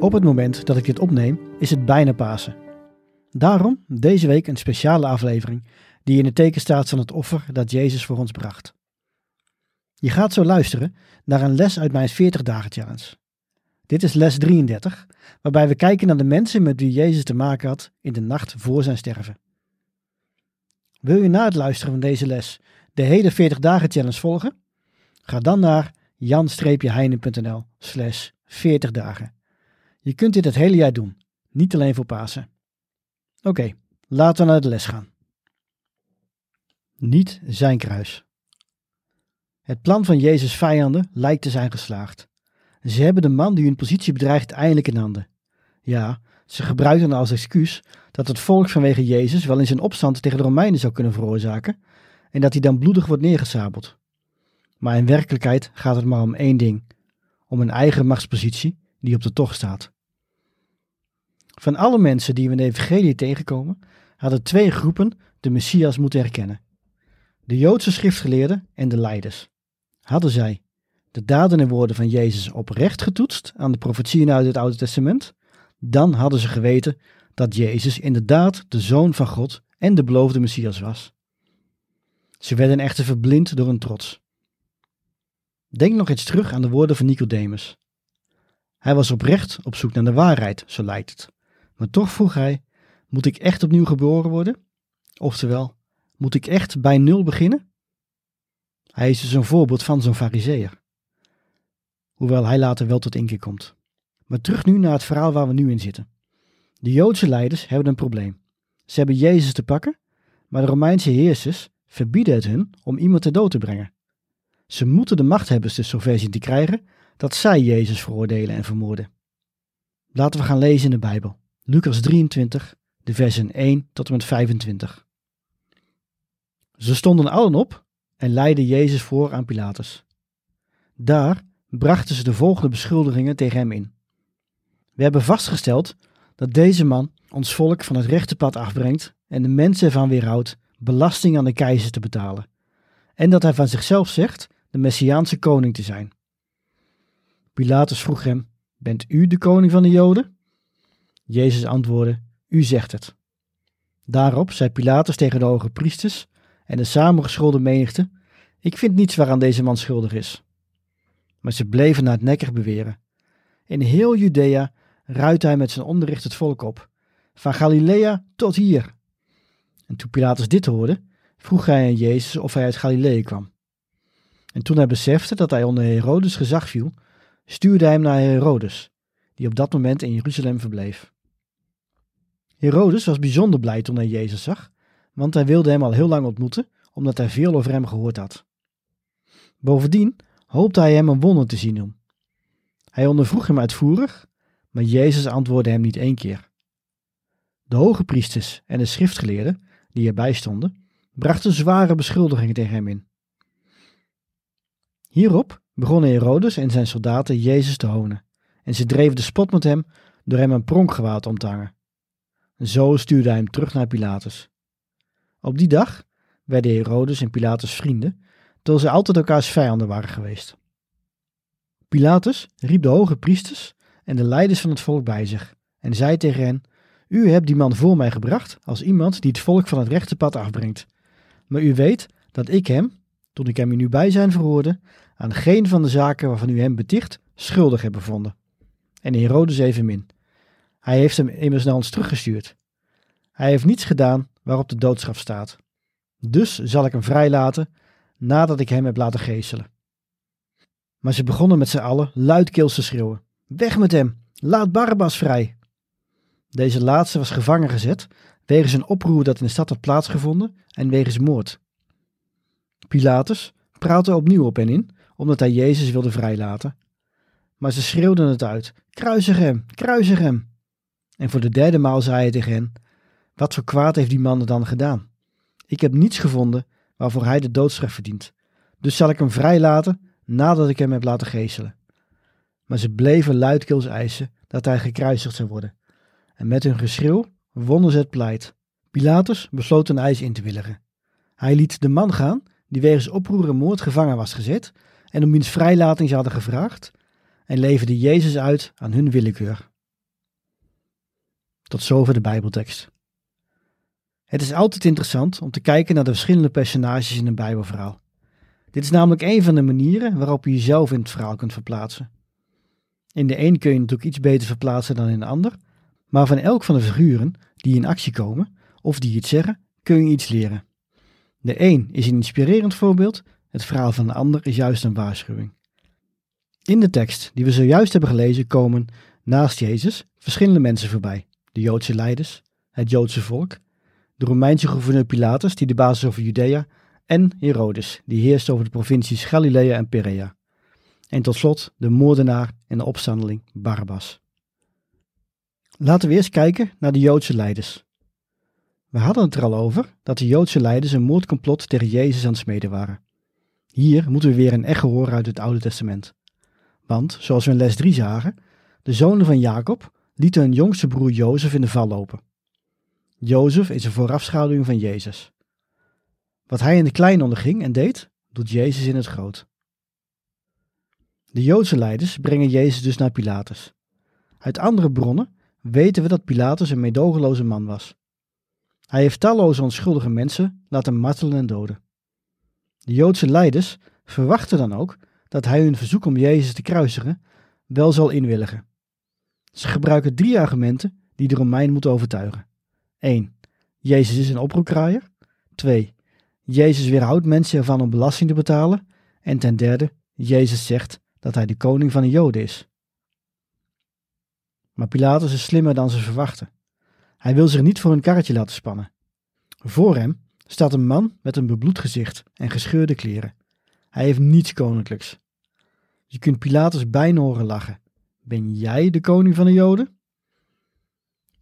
Op het moment dat ik dit opneem is het bijna Pasen. Daarom deze week een speciale aflevering die in het teken staat van het offer dat Jezus voor ons bracht. Je gaat zo luisteren naar een les uit mijn 40 dagen challenge. Dit is les 33, waarbij we kijken naar de mensen met wie Jezus te maken had in de nacht voor zijn sterven. Wil je na het luisteren van deze les de hele 40 dagen challenge volgen? Ga dan naar jan-heinen.nl slash 40 dagen. Je kunt dit het hele jaar doen, niet alleen voor Pasen. Oké, laten we naar de les gaan. Niet zijn kruis. Het plan van Jezus' vijanden lijkt te zijn geslaagd. Ze hebben de man die hun positie bedreigt eindelijk in handen. Ja, ze gebruiken als excuus dat het volk vanwege Jezus wel eens een opstand tegen de Romeinen zou kunnen veroorzaken en dat hij dan bloedig wordt neergesabeld. Maar in werkelijkheid gaat het maar om één ding: om een eigen machtspositie die op de tocht staat. Van alle mensen die we in de Evangelie tegenkomen, hadden twee groepen de Messias moeten herkennen: de Joodse schriftgeleerden en de leiders. Hadden zij de daden en woorden van Jezus oprecht getoetst aan de profetieën uit het Oude Testament, dan hadden ze geweten dat Jezus inderdaad de Zoon van God en de beloofde Messias was. Ze werden echter verblind door hun trots. Denk nog eens terug aan de woorden van Nicodemus. Hij was oprecht op zoek naar de waarheid, zo lijkt het. Maar toch vroeg hij: Moet ik echt opnieuw geboren worden? Oftewel, moet ik echt bij nul beginnen? Hij is dus een voorbeeld van zo'n fariseer. Hoewel hij later wel tot inkeer komt. Maar terug nu naar het verhaal waar we nu in zitten. De Joodse leiders hebben een probleem. Ze hebben Jezus te pakken, maar de Romeinse heersers verbieden het hun om iemand ter dood te brengen. Ze moeten de machthebbers dus zover zien te krijgen dat zij Jezus veroordelen en vermoorden. Laten we gaan lezen in de Bijbel. Lucas 23, de versen 1 tot en met 25. Ze stonden allen op en leidden Jezus voor aan Pilatus. Daar brachten ze de volgende beschuldigingen tegen hem in. We hebben vastgesteld dat deze man ons volk van het rechte pad afbrengt en de mensen ervan weerhoudt belasting aan de keizer te betalen, en dat hij van zichzelf zegt de Messiaanse koning te zijn. Pilatus vroeg hem: Bent u de koning van de Joden? Jezus antwoordde, U zegt het. Daarop zei Pilatus tegen de hoge priesters en de samengescholden menigte, Ik vind niets waaraan deze man schuldig is. Maar ze bleven na het nekkig beweren. In heel Judea ruitte hij met zijn onderricht het volk op, van Galilea tot hier. En toen Pilatus dit hoorde, vroeg hij aan Jezus of hij uit Galilea kwam. En toen hij besefte dat hij onder Herodes gezag viel, stuurde hij hem naar Herodes, die op dat moment in Jeruzalem verbleef. Herodes was bijzonder blij toen hij Jezus zag, want hij wilde hem al heel lang ontmoeten, omdat hij veel over hem gehoord had. Bovendien hoopte hij hem een wonder te zien doen. Hij ondervroeg hem uitvoerig, maar Jezus antwoordde hem niet één keer. De hoge priesters en de schriftgeleerden, die erbij stonden, brachten zware beschuldigingen tegen hem in. Hierop begonnen Herodes en zijn soldaten Jezus te honen, en ze dreven de spot met hem door hem een pronkgewaad om te hangen. Zo stuurde hij hem terug naar Pilatus. Op die dag werden Herodes en Pilatus vrienden, terwijl ze altijd elkaars vijanden waren geweest. Pilatus riep de hoge priesters en de leiders van het volk bij zich en zei tegen hen: U hebt die man voor mij gebracht als iemand die het volk van het rechte pad afbrengt. Maar u weet dat ik hem, toen ik hem in uw bijzijn verhoorde, aan geen van de zaken waarvan u hem beticht, schuldig heb bevonden. en Herodes evenmin. Hij heeft hem immers naar ons teruggestuurd. Hij heeft niets gedaan waarop de doodstraf staat. Dus zal ik hem vrijlaten nadat ik hem heb laten geeselen. Maar ze begonnen met z'n allen luidkeels te schreeuwen. Weg met hem! Laat Barabbas vrij! Deze laatste was gevangen gezet wegens een oproer dat in de stad had plaatsgevonden en wegens moord. Pilatus praatte opnieuw op hen in, omdat hij Jezus wilde vrijlaten. Maar ze schreeuwden het uit: Kruisig hem, kruisig hem! En voor de derde maal zei hij tegen hen: Wat voor kwaad heeft die man dan gedaan? Ik heb niets gevonden waarvoor hij de doodstraf verdient. Dus zal ik hem vrijlaten nadat ik hem heb laten geeselen. Maar ze bleven luidkeels eisen dat hij gekruisigd zou worden. En met hun geschreeuw wonnen ze het pleit. Pilatus besloot een eis in te willigen. Hij liet de man gaan die wegens oproer en moord gevangen was gezet en om wiens vrijlating ze hadden gevraagd, en leverde Jezus uit aan hun willekeur. Tot zover de Bijbeltekst. Het is altijd interessant om te kijken naar de verschillende personages in een Bijbelverhaal. Dit is namelijk een van de manieren waarop je jezelf in het verhaal kunt verplaatsen. In de een kun je natuurlijk iets beter verplaatsen dan in de ander, maar van elk van de figuren die in actie komen of die iets zeggen, kun je iets leren. De een is een inspirerend voorbeeld, het verhaal van de ander is juist een waarschuwing. In de tekst die we zojuist hebben gelezen komen naast Jezus verschillende mensen voorbij: de Joodse leiders, het Joodse volk, de Romeinse gouverneur Pilatus, die de basis over Judea, en Herodes, die heerst over de provincies Galilea en Perea. En tot slot de moordenaar en de opstandeling Barabbas. Laten we eerst kijken naar de Joodse leiders. We hadden het er al over dat de Joodse leiders een moordcomplot tegen Jezus aan het smeden waren. Hier moeten we weer een echo horen uit het Oude Testament. Want, zoals we in les 3 zagen, de zonen van Jacob lieten hun jongste broer Jozef in de val lopen. Jozef is een voorafschaduwing van Jezus. Wat hij in de klein onderging en deed, doet Jezus in het groot. De Joodse leiders brengen Jezus dus naar Pilatus. Uit andere bronnen weten we dat Pilatus een meedogenloze man was. Hij heeft talloze onschuldige mensen laten martelen en doden. De Joodse leiders verwachten dan ook dat hij hun verzoek om Jezus te kruisigen wel zal inwilligen. Ze gebruiken drie argumenten die de Romein moeten overtuigen. 1. Jezus is een oproerkraaier. 2. Jezus weerhoudt mensen ervan om belasting te betalen. En ten derde, Jezus zegt dat hij de koning van de Joden is. Maar Pilatus is slimmer dan ze verwachten. Hij wil zich niet voor een karretje laten spannen. Voor hem staat een man met een bebloed gezicht en gescheurde kleren. Hij heeft niets koninklijks. Je kunt Pilatus bijna horen lachen. Ben jij de koning van de Joden?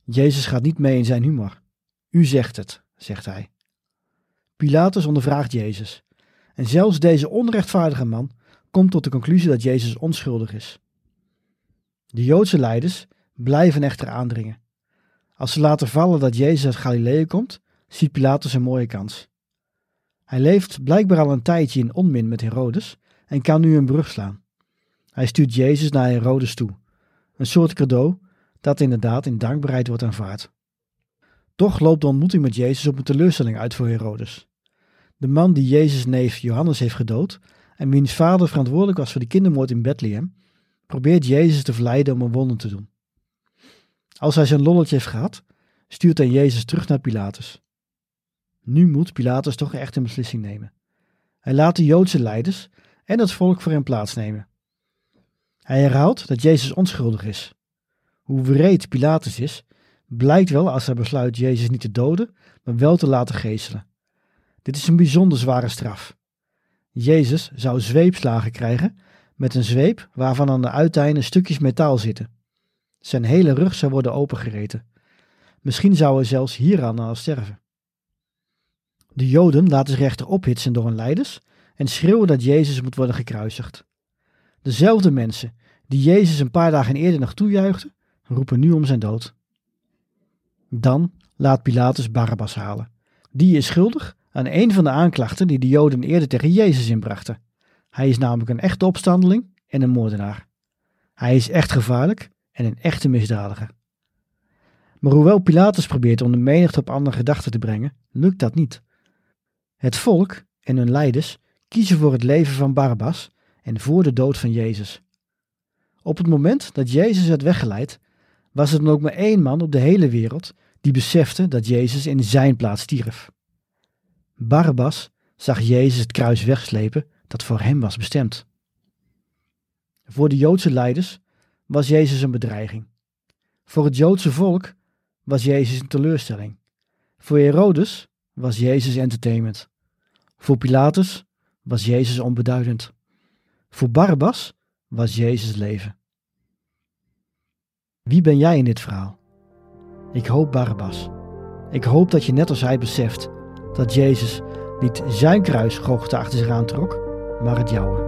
Jezus gaat niet mee in zijn humor. U zegt het, zegt hij. Pilatus ondervraagt Jezus. En zelfs deze onrechtvaardige man komt tot de conclusie dat Jezus onschuldig is. De Joodse leiders blijven echter aandringen. Als ze laten vallen dat Jezus uit Galilea komt, ziet Pilatus een mooie kans. Hij leeft blijkbaar al een tijdje in onmin met Herodes en kan nu een brug slaan. Hij stuurt Jezus naar Herodes toe, een soort cadeau dat inderdaad in dankbaarheid wordt aanvaard. Toch loopt de ontmoeting met Jezus op een teleurstelling uit voor Herodes. De man die Jezus' neef Johannes heeft gedood en wiens vader verantwoordelijk was voor de kindermoord in Bethlehem, probeert Jezus te verleiden om een wonder te doen. Als hij zijn lolletje heeft gehad, stuurt hij Jezus terug naar Pilatus. Nu moet Pilatus toch echt een beslissing nemen. Hij laat de Joodse leiders en het volk voor hem plaatsnemen. Hij herhaalt dat Jezus onschuldig is. Hoe wreed Pilatus is, blijkt wel als hij besluit Jezus niet te doden, maar wel te laten geestelen. Dit is een bijzonder zware straf. Jezus zou zweepslagen krijgen met een zweep waarvan aan de uiteinden stukjes metaal zitten. Zijn hele rug zou worden opengereten. Misschien zou hij zelfs hieraan al sterven. De Joden laten zich echter ophitsen door hun leiders en schreeuwen dat Jezus moet worden gekruisigd. Dezelfde mensen die Jezus een paar dagen eerder nog toejuichten, roepen nu om zijn dood. Dan laat Pilatus Barabbas halen. Die is schuldig aan een van de aanklachten die de Joden eerder tegen Jezus inbrachten. Hij is namelijk een echte opstandeling en een moordenaar. Hij is echt gevaarlijk en een echte misdadiger. Maar hoewel Pilatus probeert om de menigte op andere gedachten te brengen, lukt dat niet. Het volk en hun leiders kiezen voor het leven van Barabbas en voor de dood van Jezus. Op het moment dat Jezus werd weggeleid, was er dan ook maar één man op de hele wereld die besefte dat Jezus in zijn plaats stierf. Barabbas zag Jezus het kruis wegslepen dat voor hem was bestemd. Voor de Joodse leiders was Jezus een bedreiging. Voor het Joodse volk was Jezus een teleurstelling. Voor Herodes was Jezus entertainment. Voor Pilatus was Jezus onbeduidend. Voor Barabbas was Jezus leven. Wie ben jij in dit verhaal? Ik hoop Barabbas. Ik hoop dat je net als hij beseft dat Jezus niet zijn kruis Golgotha achter zich aantrok, maar het jouwe.